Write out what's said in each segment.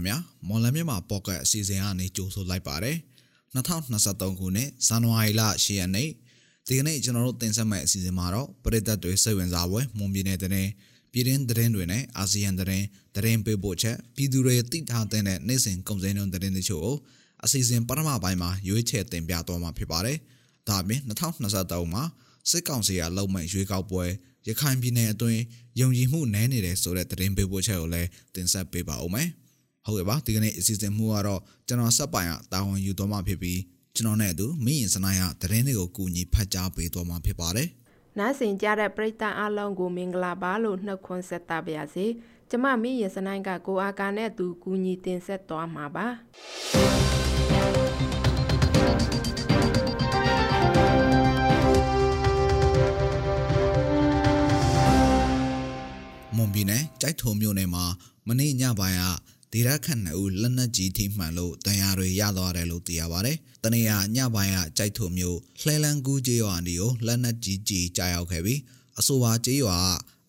ခင်ဗျာမော်လမြန်မာပေါ့ကတ်အစီအစဉ်ကနေကြိုဆိုလိုက်ပါတယ်2023ခုနှစ်ဇန်နဝါရီလ10ရက်နေ့ဒီကနေ့ကျွန်တော်တို့တင်ဆက်မယ့်အစီအစဉ်မှာတော့ပြည်သက်တွေစိတ်ဝင်စားပွဲမွန်ပြည်နယ်တဲ့ပြည်တွင်းသတင်းတွေနဲ့အာဆီယံသတင်းသတင်းပေးပို့ချက်ပြည်သူတွေသိထားတဲ့နိုင်စဉ်ကုန်စည်နှုန်းသတင်းတွေချို့ကိုအစီအစဉ်ပထမပိုင်းမှာရွေးချယ်တင်ပြသွားမှာဖြစ်ပါတယ်ဒါအပြင်2023မှာစစ်ကောင်စီကလုံမဲ့ရွေးကောက်ပွဲရခိုင်ပြည်နယ်အတွင်းယုံကြည်မှုနည်းနေတယ်ဆိုတဲ့သတင်းပေးပို့ချက်ကိုလည်းတင်ဆက်ပေးပါဦးမယ်။ ဟုတ်ကဲ့ပါဒီကနေ့အစီအစဉ်မှုကတော့ကျွန်တော်ဆက်ပိုင်ကတာဝန်ယူသွားမှာဖြစ်ပြီးကျွန်တော်နဲ့အတူမင်းရင်စနိုင်ကသတင်းတွေကိုကူညီဖတ်ကြားပေးသွားမှာဖြစ်ပါတယ်။နားဆင်ကြတဲ့ပရိသတ်အားလုံးကိုမင်္ဂလာပါလို့နှုတ်ခွန်းဆက်တာပါရစေ။ကျမမင်းရင်စနိုင်ကကိုအာကာနဲ့အတူကူညီတင်ဆက်သွားမှာပါ။မွန်ပြည်နယ်ကြိုက်ထုံမြို့နယ်မှာမနေ့ညပိုင်းက ဒေတာခန့်နှစ်ဦးလက်နက်ကြီးထိမှန်လို့တန်ရာတွေရသွားတယ်လို့သိရပါတယ်။တနေ့ကညပိုင်းကကြိုက်ထုံမြို့လှဲလန်းကူးကျေးရွာနီကိုလက်နက်ကြီးကြီးကြားရောက်ခဲ့ပြီးအဆိုပါကျေးရွာ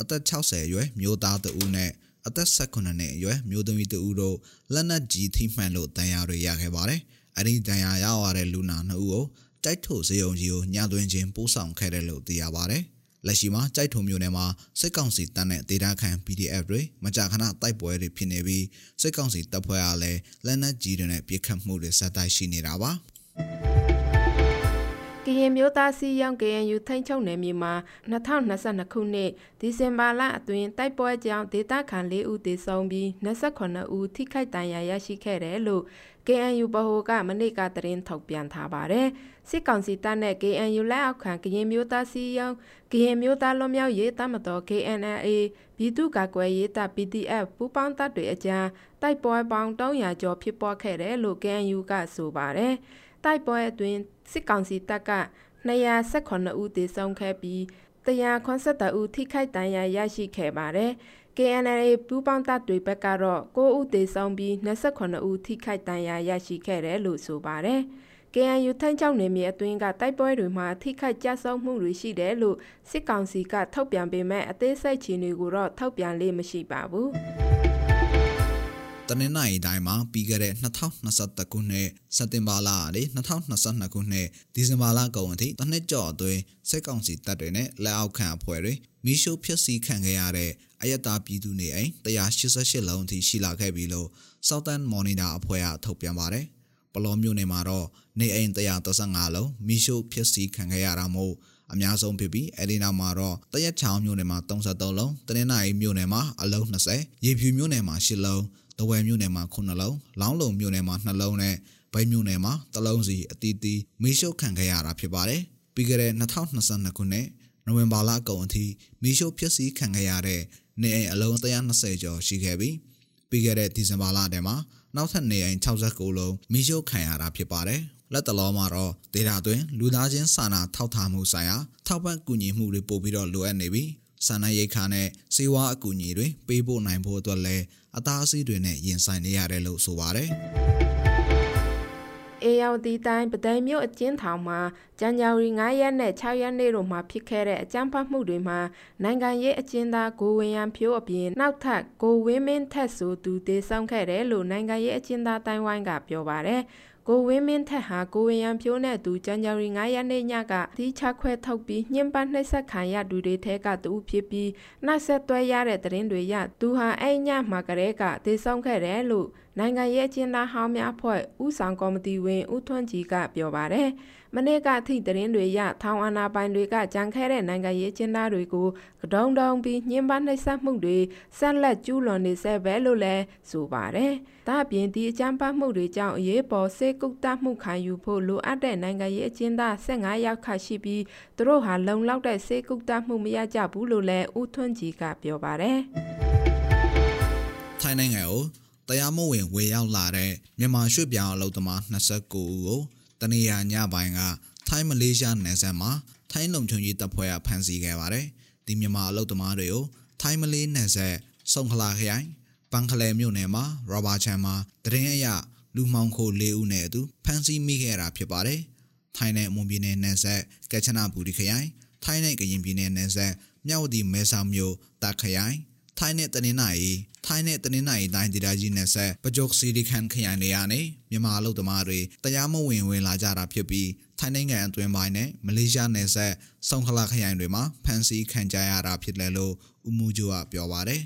အသက်60အရွယ်မျိုးသားတဦးနဲ့အသက်18နှစ်အရွယ်မျိုးသမီးတဦးတို့လက်နက်ကြီးထိမှန်လို့တန်ရာတွေရခဲ့ပါတယ်။အဲဒီတန်ရာရရတဲ့လူနာနှစ်ဦးကိုကြိုက်ထုံစေယုံကြီးကိုညသွင်းခြင်းပို့ဆောင်ခဲ့တယ်လို့သိရပါတယ်။ လက်ရှိမှာကြိုက်ထုံမျိုးနယ်မှာစစ်ကောင်စီတပ်နဲ့ဒေတာခန် PDF တွေမကြာခဏတိုက်ပွဲတွေဖြစ်နေပြီးစစ်ကောင်စီတပ်ဖွဲ့အားလည်းလက်နက်ကြီးတွေနဲ့ပစ်ခတ်မှုတွေဆက်တိုက်ရှိနေတာပါ ကရင်မျိုးသားစီရောင်း KNU ထိန်းချုပ်နယ်မြေမှာ2022ခုနှစ်ဒီဇင်ဘာလအတွင်းတိုက်ပွဲကြောင့်ဒေသခံ၄ဦးသေဆုံးပြီး28ဦးထိခိုက်ဒဏ်ရာရရှိခဲ့တယ်လို့ KNU ဗဟိုကမနေ့ကသတင်းထုတ်ပြန်ထားပါတယ်။စစ်ကောင်စီတပ်နဲ့ KNU လက်အောက်ခံကရင်မျိုးသားစီရောင်းကရင်မျိုးသားလွတ်မြောက်ရေးတပ်မတော် KNLA ပြည်သူ့ကာကွယ်ရေးတပ် PDF ပူးပေါင်းတပ်တွေအကြားတိုက်ပွဲပေါင်း300ကျော်ဖြစ်ပွားခဲ့တယ်လို့ KNU ကဆိုပါတယ်။ တိုက်ပွဲအတွင်းစစ်ကောင်စီတပ်က218ဦးသေဆုံးခဲ့ပြီး180ဦးထိခိုက်ဒဏ်ရာရရှိခဲ့ပါတယ်။ KNLA ပူးပေါင်းတပ်တွေဘက်ကတော့9ဦးသေဆုံးပြီး28ဦးထိခိုက်ဒဏ်ရာရရှိခဲ့တယ်လို့ဆိုပါတယ်။ KNU ထန်းချောင်းနယ်မြေအတွင်းကတိုက်ပွဲတွေမှာထိခိုက်ကြဆုံးမှုတွေရှိတယ်လို့စစ်ကောင်စီကထုတ်ပြန်ပေမဲ့အသေးစိတ်ချီတွေကိုတော့ထုတ်ပြန်လေးမရှိပါဘူး။ တနင်္လာရီတိုင်းမှာပြီးခဲ့တဲ့2021ခုနှစ်စက်တင်ဘာလကနေ2022ခုနှစ်ဒီဇင်ဘာလကုန်အထိတစ်နှစ်ကျော်အတွင်းစစ်ကောင်စီတပ်တွေနဲ့လက်အောက်ခံအဖွဲ့တွေမိရှုဖျက်ဆီးခံခဲ့ရတဲ့အယက်သားပြည်သူနေအိမ်188လုံးအထိရှိလာခဲ့ပြီလို့ Southern Monitor အဖွဲ့ကထုတ်ပြန်ပါတယ်။ပလောမျိုးနယ်မှာတော့နေအိမ်135လုံးမိရှုဖျက်ဆီးခံခဲ့ရတာမို့အများဆုံးဖြစ်ပြီးအဲဒီနောက်မှာတော့တရက်ချောင်းမြို့နယ်မှာ33လုံးတနင်္လာရီမြို့နယ်မှာအလုံး20ရေဖြူမြို့နယ်မှာ10လုံး တဝယ်မြို့နယ်မှာ9လုံးလောင်းလုံမြို့နယ်မှာ2လုံးနဲ့ဘိုင်းမြို့နယ်မှာ3လုံးစီအတီးတီးမိရှုခံခဲ့ရတာဖြစ်ပါတယ်ပြီးခဲ့တဲ့2022ခုနှစ်နိုဝင်ဘာလအကုန်အထိမိရှုဖြစ်စည်းခံခဲ့ရတဲ့နေအိမ်အလုံး120ကျော်ရှိခဲ့ပြီးပြီးခဲ့တဲ့ဒီဇင်ဘာလထဲမှာနောက်ထပ်နေအိမ်69လုံးမိရှုခံရတာဖြစ်ပါတယ်လက်တလောမှာတော့ဒေတာတွင်လူသားချင်းစာနာထောက်ထားမှုဆိုင်ရာထောက်ပံ့ကူညီမှုတွေပို့ပြီးတော့လိုအပ်နေပြီး စာနာရိတ်ခါနဲ့စေဝါအကူအညီတွေပေးဖို့နိုင်ဖို့အတွက်လည်းအသားအဆီးတွေနဲ့ရင်ဆိုင်နေရတယ်လို့ဆိုပါတယ်။အေယော်ဒီတိုင်းပဒိုင်မြို့အကျဉ်းထောင်မှာဇန်နဝါရီ9ရက်နဲ့6ရက်နေ့တို့မှာဖြစ်ခဲ့တဲ့အကြမ်းဖက်မှုတွေမှာနိုင်ငံရေးအကျဉ်းသားကိုဝင်းရန်ဖြိုးအပြင်နောက်ထပ်ကိုဝင်းမင်းထက်ဆိုသူတေဆောင်ခဲ့တယ်လို့နိုင်ငံရေးအကျဉ်းသားတိုင်းဝိုင်းကပြောပါတယ်။ ကိုဝင်းမင်းထက်ဟာကိုဝင်းရန်ဖြိုးနဲ့သူဇန်နဝါရီ9ရက်နေ့ညကဒီချခွဲထုတ်ပြီးညှဉ်းပန်းနှိပ်စက်ခံရသူတွေထဲကတူဖြစ်ပြီးနှက်ဆက်သွဲရတဲ့သတင်းတွေရသူဟာအဲ့ညမှာကလေးကဒေဆုံးခဲ့တယ်လို့ နိုင်ငံရေးအကျဉ်းသားဟောင်းများဖွဲ့ဥဆောင်ကော်မတီဝင်ဦးထွန်းကြည်ကပြောပါတယ်။မနေ့ကအထိသတင်းတွေရထောင်အာဏာပိုင်တွေကကြံခဲတဲ့နိုင်ငံရေးကျင်းသားတွေကိုကဒုံဒုံပြီးညှဉ်းပန်းနှိပ်စက်မှုတွေဆက်လက်ကျူးလွန်နေဆဲပဲလို့လည်းဆိုပါတယ်။ဒါ့အပြင်ဒီအကြမ်းဖက်မှုတွေကြောင့်အရေးပေါ်စေကုသမှုခံယူဖို့လိုအပ်တဲ့နိုင်ငံရေးအကျဉ်းသား15ယောက်ခန့်ရှိပြီးသူတို့ဟာလုံလောက်တဲ့စေကုသမှုမရကြဘူးလို့လည်းဦးထွန်းကြည်ကပြောပါတယ်။ထိုင်းနိုင်ငံကို တရားမဝင်ဝေရောက်လာတဲ့မြန်မာရွှေ့ပြောင်းအလုပ်သမား29ဦးကိုတနေရာညပိုင်းကထိုင်းမလေးရှားနယ်စပ်မှာထိုင်းလုံခြုံရေးတပ်ဖွဲ့ကဖမ်းဆီးခဲ့ပါတယ်။ဒီမြန်မာအလုပ်သမားတွေကိုထိုင်းမလေးနယ်စပ်စုံခလာခရိုင်ပန်ခလဲမြို့နယ်မှာရောဘာချန်မှာတရင်အရလူမှောင်ခို၄ဦးနဲ့အတူဖမ်းဆီးမိခဲ့တာဖြစ်ပါတယ်။ထိုင်းနဲ့မွန်ပြည်နယ်နယ်စပ်ကချနာဘူရီခရိုင်ထိုင်းနဲ့ကရင်ပြည်နယ်နယ်စပ်မြဝတီမဲဆောက်မြို့တာခရိုင် ထိုင်းနဲ့တနင်္လာရီထိုင်းနဲ့တနင်္လာရီတိုင်းဒေသကြီးနယ်ဆက်ပကြုတ်စီဒီခန်ခရိုင်တွေကနေမြန်မာအလုပ်သမားတွေတရားမဝင်ဝင်လာကြတာဖြစ်ပြီးထိုင်းနိုင်ငံအတွင်းပိုင်းနဲ့မလေးရှားနယ်ဆက်စုံခလာခရိုင်တွေမှာဖမ်းဆီးခံကြရတာဖြစ်တယ်လို့ဦးမူဂျိုကပြောပါတယ်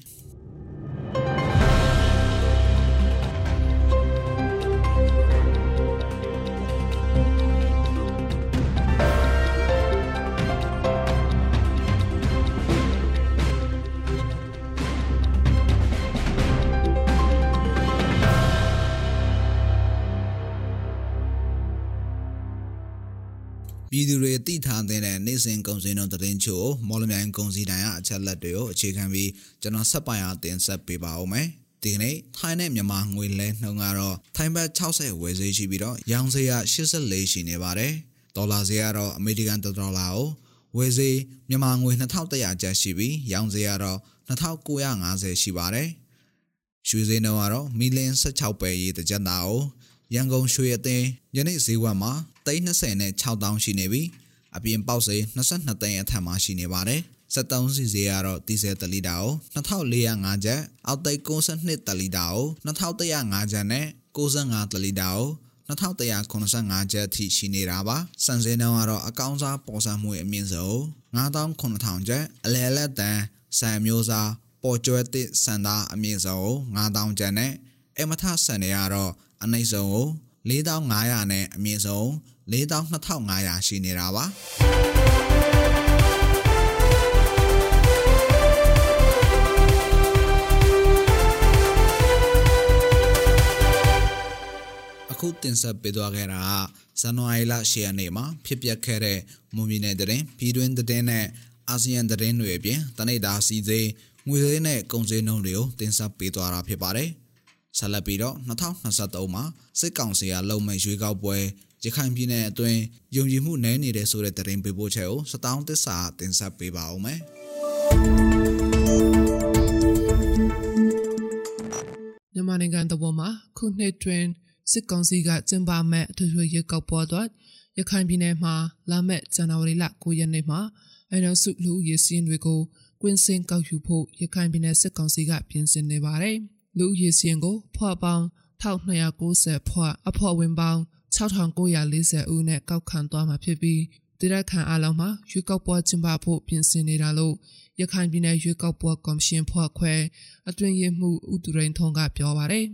သူတွေတိထားတဲ့နေ့စဉ်ကုန်စည်နှုန်းသတင်းချို့မော်လမြိုင်ကုန်စည်တိုင်းအချက်လက်တွေကိုအခြေခံပြီးကျွန်တော်ဆက်ပိုင်အားတင်ဆက်ပေးပါဦးမယ်။ဒီကနေ့ထိုင်းနဲ့မြန်မာငွေလဲနှုန်းကတော့ထိုင်းဘတ်60ဝယ်ဈေးရှိပြီးတော့ရောင်းဈေးက84ရှိနေပါတယ်။ဒေါ်လာဈေးကတော့အမေရိကန်ဒေါ်လာကိုဝယ်ဈေးမြန်မာငွေ2100ကျပ်ရှိပြီးရောင်းဈေးကတော့2950ရှိပါတယ်။ရွှေဈေးနှုန်းကတော့မီလင်း16ပဲရေးတစ်ကြက်သားကိုရန်ကုန်ရွှေအသင်းယနေ့ဈေးကွက်မှာ 320နဲ့6000ရှိနေပြီအပြင်ပေါက်ဈေး22သိန်းအထက်မှာရှိနေပါတယ်73စီဈေးကတော့ဒီဇယ်1လီတာကို2405ကျပ်အောက်သိန်း62တလီတာကို2105ကျပ်နဲ့65တလီတာကို2185ကျပ်အထိရှိနေတာပါစံစင်းနှုန်းကတော့အကောင့်စားပေါ်ဆံမှုအမြင့်ဆုံး9900ကျပ်အလဲလက်တန်စံမျိုးစားပေါ်ကျွဲတစ်စံသားအမြင့်ဆုံး9000ကျပ်နဲ့အမထဆန်တွေကတော့အနှိမ့်ဆုံးကို 4500နဲ့အမြင့်ဆုံး42,500ရှိနေတာပါအခုတင်ဆက်ပေးသွားခဲ့တာကဇန်နဝါရီလ10ရက်နေ့မှာဖြစ်ပျက်ခဲ့တဲ့မွန်ပြည်နယ်တရင်ပြည်တွင်းတရင်နဲ့အာဆီယံတရင်တွေအပြင်တနိဒာစီစေးငွေသေးနဲ့ကုန်စည်နှုန်းတွေကိုတင်ဆက်ပေးသွားတာဖြစ်ပါတယ်။ ဆက်လက်ပြီးတော့2023မှာစစ်ကောင်စီကလုံမဲ့ရွေးကောက်ပွဲရခိုင်ပြည်နယ်အတွင်းယုံကြည်မှုနည်းနေတဲ့ဆိုတဲ့သတင်းပေးပို့ချက်ကိုစတောင်းသစ္စာတင်ဆက်ပေးပါဦးမယ်။မြန်မာနိုင်ငံတပေါ်မှာခုနှစ်တွင်စစ်ကောင်စီကကျင်းပမဲ့အထွေထွေရွေးကောက်ပွဲအတွက်ရခိုင်ပြည်နယ်မှာလာမယ့်ဇန်နဝါရီလ9ရက်နေ့မှာအနောက်စုလူဦးရေစည်းတွေကိုကွင်းစင်ကောက်ယူဖို့ရခိုင်ပြည်နယ်စစ်ကောင်စီကပြင်ဆင်နေပါတယ်။ လူရည်စင်ကိုဖွာပေါင်း1290ဖွာအဖွာဝင်ပေါင်း6940ဦးနဲ့ကောက်ခံသွားမှာဖြစ်ပြီးတိရခန်အလုံးမှာရွေးကောက်ပွဲကျင်းပဖို့ပြင်ဆင်နေတာလို့ရခိုင်ပြည်နယ်ရွေးကောက်ပွဲကော်မရှင်ဖွဲ့ခွဲအတွင်ရေးမှူးဦးသူရိန်ထုံးကပြောပါတယ်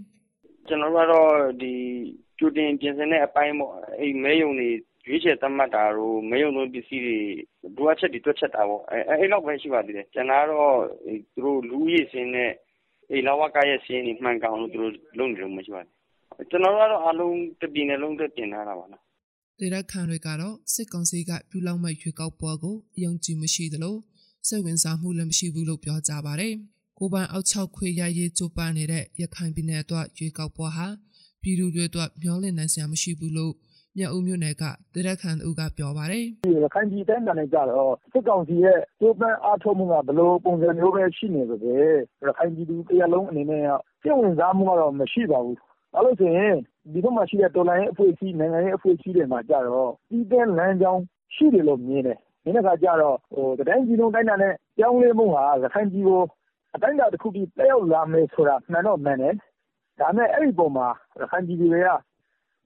ကျွန်တော်ကတော့ဒီကျူတင်ပြင်ဆင်တဲ့အပိုင်းပေါ့အဲ့မဲယုံတွေရွေးချယ်သတ်မှတ်တာတို့မဲယုံတို့ပစ္စည်းတွေဒုအချက်တွေတွက်ချက်တာပေါ့အဲအဲ့လောက်ပဲရှိပါသေးတယ်ကျွန်တော်ကတော့သူတို့လူရည်စင်းနဲ့ အေးလဝကရဲ့စီးရင်တွေမှန်ကန်လို့သူတို့လုပ်နေလို့မရှိပါဘူးကျွန်တော်တို့ကတော့အလုံးတပြင်းနဲ့လုံးသက်တင်ထားတာပါနော်ဒေရခန်တွေကတော့စစ်ကောင်စီကပြုလုပ်မဲ့ရွေးကောက်ပွဲကိုအယုံကြည်မရှိသလိုစိတ်ဝင်စားမှုလည်းမရှိဘူးလို့ပြောကြပါတယ်။ကိုပိုင်အောက်၆ခွေရရေးကြိုးပမ်းနေတဲ့ရခိုင်ပြည်နယ်အတွက်ရွေးကောက်ပွဲဟာပြည်သူတွေအတွက်မျှော်လင့်နိုင်စရာမရှိဘူးလို့ မြောက်ဦးမြို့နယ်ကဒေရခန်ဦးကပြောပါတယ်။ရခိုင်ပြည်တိုင်းမှာလည်းကြတော့စစ်ကောင်စီရဲ့ကြိုးပမ်းအားထုတ်မှုကဘလို့ပုံစံမျိုးပဲရှိနေပါစေ။ရခိုင်ပြည်သူတရားလုံးအနေနဲ့စိတ်ဝင်စားမှုကတော့မရှိပါဘူး။ဘာလို့ဆိုရင်ဒီဘက်မှာရှိတဲ့တော်လိုင်းရဲ့အဖွဲ့အစည်းနိုင်ငံရဲ့အဖွဲ့အစည်းတွေမှာကြတော့ဒီတဲ့လမ်းကြောင်းရှိတယ်လို့မြင်တယ်။ဒီနေ့ကကြတော့ဟိုတိုင်းပြည်လုံးတိုင်းတာနဲ့ကြောင်းလဲမှုဟာရခိုင်ပြည်ကိုအတိုင်းတာတစ်ခုပြီးတက်ရောက်လာမယ်ဆိုတာမှန်တော့မှန်တယ်။ဒါမဲ့အဲ့ဒီပုံမှာရခိုင်ပြည်တွေက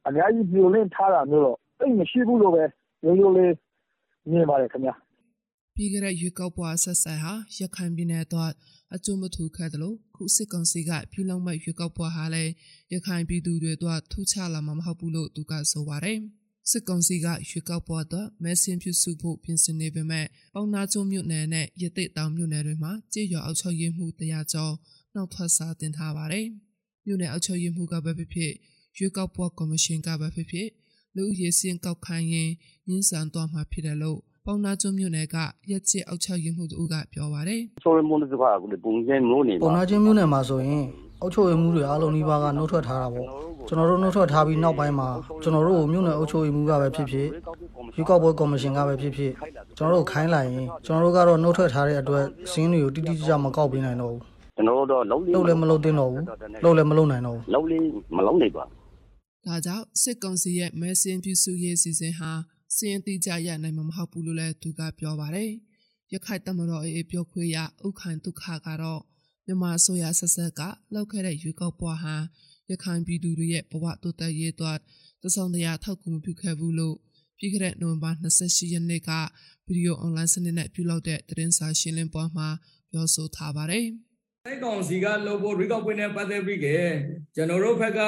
အများကြီးမျှော်လင့်ထားတာမျိုးတော့သိပ်မရှိဘူးလို့ပဲရိုးရိုးလေးမြင်ပါတယ်ခင်ဗျာ။ပြီးခဲ့တဲ့ရွေးကောက်ပွဲဆက်ဆက်ဟာရခိုင်ပြည်နယ်အတွက်အကျိုးမထူခဲ့တယ်လို့ခုစစ်ကောင်စီကပြုလုပ်မဲ့ရွေးကောက်ပွဲဟာလည်းရခိုင်ပြည်သူတွေအတွက်ထူးခြားလာမှာမဟုတ်ဘူးလို့သူကဆိုပါတယ်။စစ်ကောင်စီကရွေးကောက်ပွဲအတွက်မဲဆင်းပြုစုဖို့ပြင်ဆင်နေပေမဲ့ပေါနာကျုံမြို့နယ်နဲ့ရတိတောင်မြို့နယ်တွေမှာကြေးရွာအောက်ချုပ်ရေးမှုတရားကျော်နောက်ထွက်စာတင်ထားပါတယ်။မြို့နယ်အောက်ချုပ်ရေးမှုကပဲဖြစ်ဖြစ် ရွေးကောက်ပွဲကော်မရှင်ကပဲဖြစ်ဖြစ်လူရည်စင်းကောက်ခိုင်းရင်ညှင်းဆန်သွားမှာဖြစ်တယ်လို့ပေါနာကျွန်းမြို့နယ်ကရက်ချစ်အောက်ချရုံမှုတို့ကပြောပါတယ်။ဆိုရမွန်စကွာကပုံစံမျိုးနေပါပေါနာကျွန်းမြို့နယ်မှာဆိုရင်အုပ်ချုပ်ရေးမှုတွေအားလုံးဒီပါကနှုတ်ထွက်ထားတာပေါ့ကျွန်တော်တို့နှုတ်ထွက်ထားပြီးနောက်ပိုင်းမှာကျွန်တော်တို့ကိုမြို့နယ်အုပ်ချုပ်ရေးမှုကပဲဖြစ်ဖြစ်ရွေးကောက်ပွဲကော်မရှင်ကပဲဖြစ်ဖြစ်ကျွန်တော်တို့ခိုင်းလိုက်ရင်ကျွန်တော်တို့ကတော့နှုတ်ထွက်ထားတဲ့အတွက်စင်းတွေကိုတိတိကျကျမကောက်ပေးနိုင်တော့ဘူးကျွန်တော်တို့တော့လုံးလေးလုံးလည်းမလုံးတင်တော့ဘူးလုံးလည်းမလုံးနိုင်တော့ဘူးလုံးလေးမလုံးနိုင်ပါဘူး ဒါကြောင့်စစ်ကောင်စီရဲ့မဲစင်ပြုစုရေးစီစဉ်ဟာစင်တိကျရနိုင်မှာမဟုတ်ဘူးလို့လည်းသူကပြောပါတယ်။ရခိုင်တမတော်အေးပြောခွေရဥခိုင်ဒုက္ခကတော့မြန်မာအစိုးရဆက်ဆက်ကလောက်ခဲ့တဲ့ရွေးကောက်ပွဲဟာရခိုင်ပြည်သူတွေရဲ့ဘဝတိုးတက်ရေးအတွက်တဆောင်တရာထောက်ကူမှုပြုခဲ့ဘူးလို့ပြီးခဲ့တဲ့နိုဝင်ဘာ28ရက်နေ့ကဗီဒီယိုအွန်လိုင်းစနစ်နဲ့ပြုလုပ်တဲ့သတင်းစာရှင်းလင်းပွဲမှာပြောဆိုထားပါတယ်။စိုက်ကောင်စီကလုပ်ဖို့ရီကောက်ပွင့်နဲ့ပတ်သက်ပြီးကကျွန်တော်တို့ဘက်က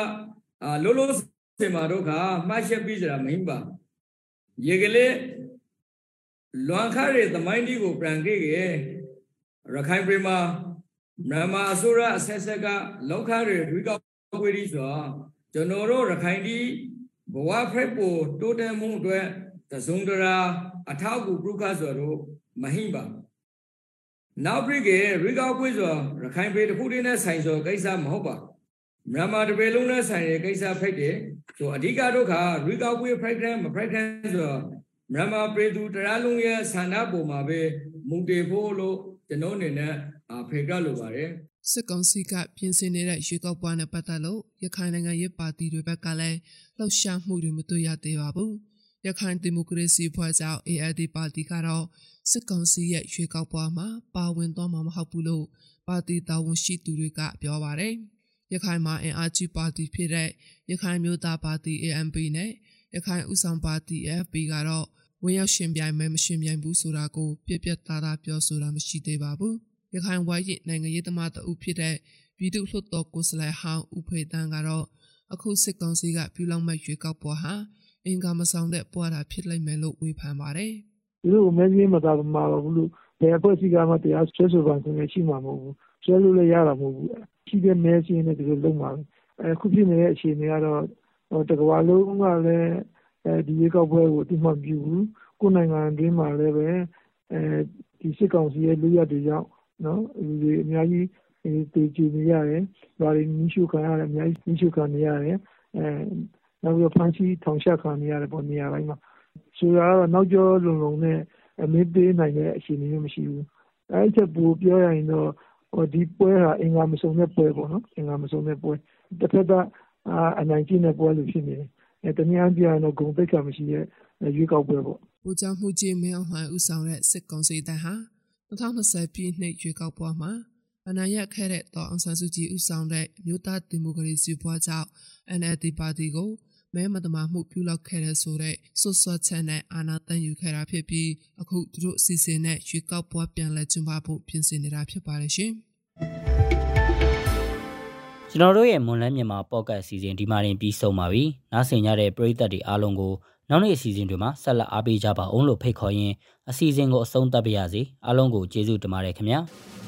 အာလို့လို့စင်မာတို့ကမှတ်ချက်ပြီးကြတာမင်းပါ။ရေကလေးလွန်ခါရဲ့သမိုင်းဒီကိုပြန်ခဲ့ရခိုင်ပြည်မှာမြန်မာအစိုးရအဆက်ဆက်ကလောက်ခါရဲ့ရီကောက်ပွင့်ဒီဆိုကျွန်တော်တို့ရခိုင်ဒီဘဝဖက်ပိုတိုးတက်မှုအတွက်သစုံတရာအထောက်အကူပြုခါဆိုတော့မဟိပါနောက်ပြီးကရီကောက်ပွေးဆိုရခိုင်ပြည်တစ်ခုတည်းနဲ့ဆိုင်ဆိုကိစ္စမဟုတ်ပါ မြန်မာတပေလုံးနဲ့ဆိုင်ရဲ့ကိစ္စဖိတ်တယ်ဆိုအဓိကဒုက္ခရီကောက်ပွေးဖိုက်တဲ့မဖိုက်တဲ့ဆိုမြန်မာပြည်သူတရားလုံးရဲ့ဆန္ဒပုံမှာပဲမူတည်ဖို့လို့ကျွန်တော်အနေနဲ့ဖေကလိုပါတယ်စစ်ကောင်စီကပြင်ဆင်နေတဲ့ရွေးကောက်ပွဲနဲ့ပတ်သက်လို့ရခိုင်နိုင်ငံရေးပါတီတွေဘက်ကလည်းလှုပ်ရှားမှုတွေမတွေ့ရသေးပါဘူး။ရခိုင်ဒီမိုကရေစီဖွဲ့ကြောင်း ALD ပါတီကတော့စစ်ကောင်စီရဲ့ရွေးကောက်ပွဲမှာပါဝင်သွားမှာမဟုတ်ဘူးလို့ပါတီတာဝန်ရှိသူတွေကပြောပါတယ်။ ရခိုင်မှာအင်အားကြီးပါတီဖြစ်တဲ့ရခိုင်မျိုးသားပါတီ AMP နဲ့ရခိုင်ဥဆောင်ပါတီ AFP ကတော့ဝင်ရောက်ရှင်ပြိုင်မဲမရှင်ပြိုင်ဘူးဆိုတာကိုပြပြသားသားပြောဆိုတာမရှိသေးပါဘူး။ရခိုင်ဝိုင်းရနိုင်ငံရေးသမားတဦးဖြစ်တဲ့ပြည်သူ့လွှတ်တော်ကိုယ်စားလှယ်ဟောင်းဦးဖေတန်းကတော့အခုစစ်ကောင်စီကပြုလုပ်မဲ့ရွေးကောက်ပွဲဟာအင်္ဂါမဆောင်တဲ့ပွဲတာဖြစ်လိမ့်မယ်လို့ဝေဖန်ပါတယ်။ဒီလိုမဲကြီးမသာမှာဘူးလို့ဘယ်အဖွဲ့အစည်းကမှတရားဆွဲဆိုပါဆိုရင်ရှိမှာမဟုတ်ဘူး။ ဆွဲလို့လည်းရတာမဟုတ်ဘူး။ရှိတဲ့မဲစင်းနဲ့ဒီလိုလုပ်မှာပဲ။အခုဖြစ်နေတဲ့အခြေအနေကတော့တကဘာလုံးကလည်းဒီရွေးကောက်ပွဲကိုအတိမပြုဘူး။ကိုယ်နိုင်ငံတွင်းမှာလည်းပဲအဲဒီစစ်ကောင်စီရဲ့လူရတွေကြောင့်နော်လူတွေအများကြီးသေကျေနေရတယ်။ရွာတွေမီးရှို့ခံရတယ်အများကြီးမီးရှို့ခံနေရတယ်။အဲနောက်ပြီးတော့ဖမ်းဆီးထောင်ချခံနေရတယ်ပေါ့နေရာတိုင်းမှာ။ဆိုတာကတော့နောက်ကျောလုံလုံနဲ့အမေးပေးနိုင်တဲ့အခြေအနေမျိုးမရှိဘူး။အဲဒီထက်ပိုပြောရရင်တော့ ဒီပွဲဟာအင်္ဂါမစုံတဲ့ပွဲပေါ့နော်။အင်္ဂါမစုံတဲ့ပွဲ။တစ်ဖက်ကအနိုင်ကျင့်တဲ့ပွဲလိုဖြစ်နေတယ်။အဲတနည်းအားဖြင့်တော့ဂုဏ်သိက္ခာမရှိတဲ့ရွေးကောက်ပွဲပေါ့။ပူကြောင့်မှုကြီးမင်းအောင်လှိုင်ဦးဆောင်တဲ့စစ်ကောင်စီတပ်ဟာ2020ပြည့်နှစ်ရွေးကောက်ပွဲမှာအနိုင်ရခဲ့တဲ့တော်အောင်ဆန်းစုကြည်ဦးဆောင်တဲ့မြို့သားဒီမိုကရေစီဘွားကြောင့် NLD ပါတီကို မဲမတမာမှုပြုလုပ်ခဲ့တဲ့ဆိုတဲ့ဆွဆွချက်နဲ့အာဏာသိမ်းယူခဲ့တာဖြစ်ပြီးအခုသူတို့အစီအစဉ်နဲ့ရွေးကောက်ပွဲပြန်လည်ကျင်းပဖို့ပြင်ဆင်နေတာဖြစ်ပါတယ်ရှင်။ကျွန်တော်တို့ရဲ့မွန်လန်းမြန်မာပေါ့ကတ်အစီအစဉ်ဒီမှာတင်ပြီးဆုံးပါပြီ။နားဆင်ကြတဲ့ပရိသတ်တွေအားလုံးကိုနောက်နေ့အစီအစဉ်တွေမှာဆက်လက်အားပေးကြပါအောင်လို့ဖိတ်ခေါ်ရင်းအစီအစဉ်ကိုအဆုံးသတ်ပါရစေအားလုံးကိုကျေးဇူးတင်ပါတယ်ခင်ဗျာ။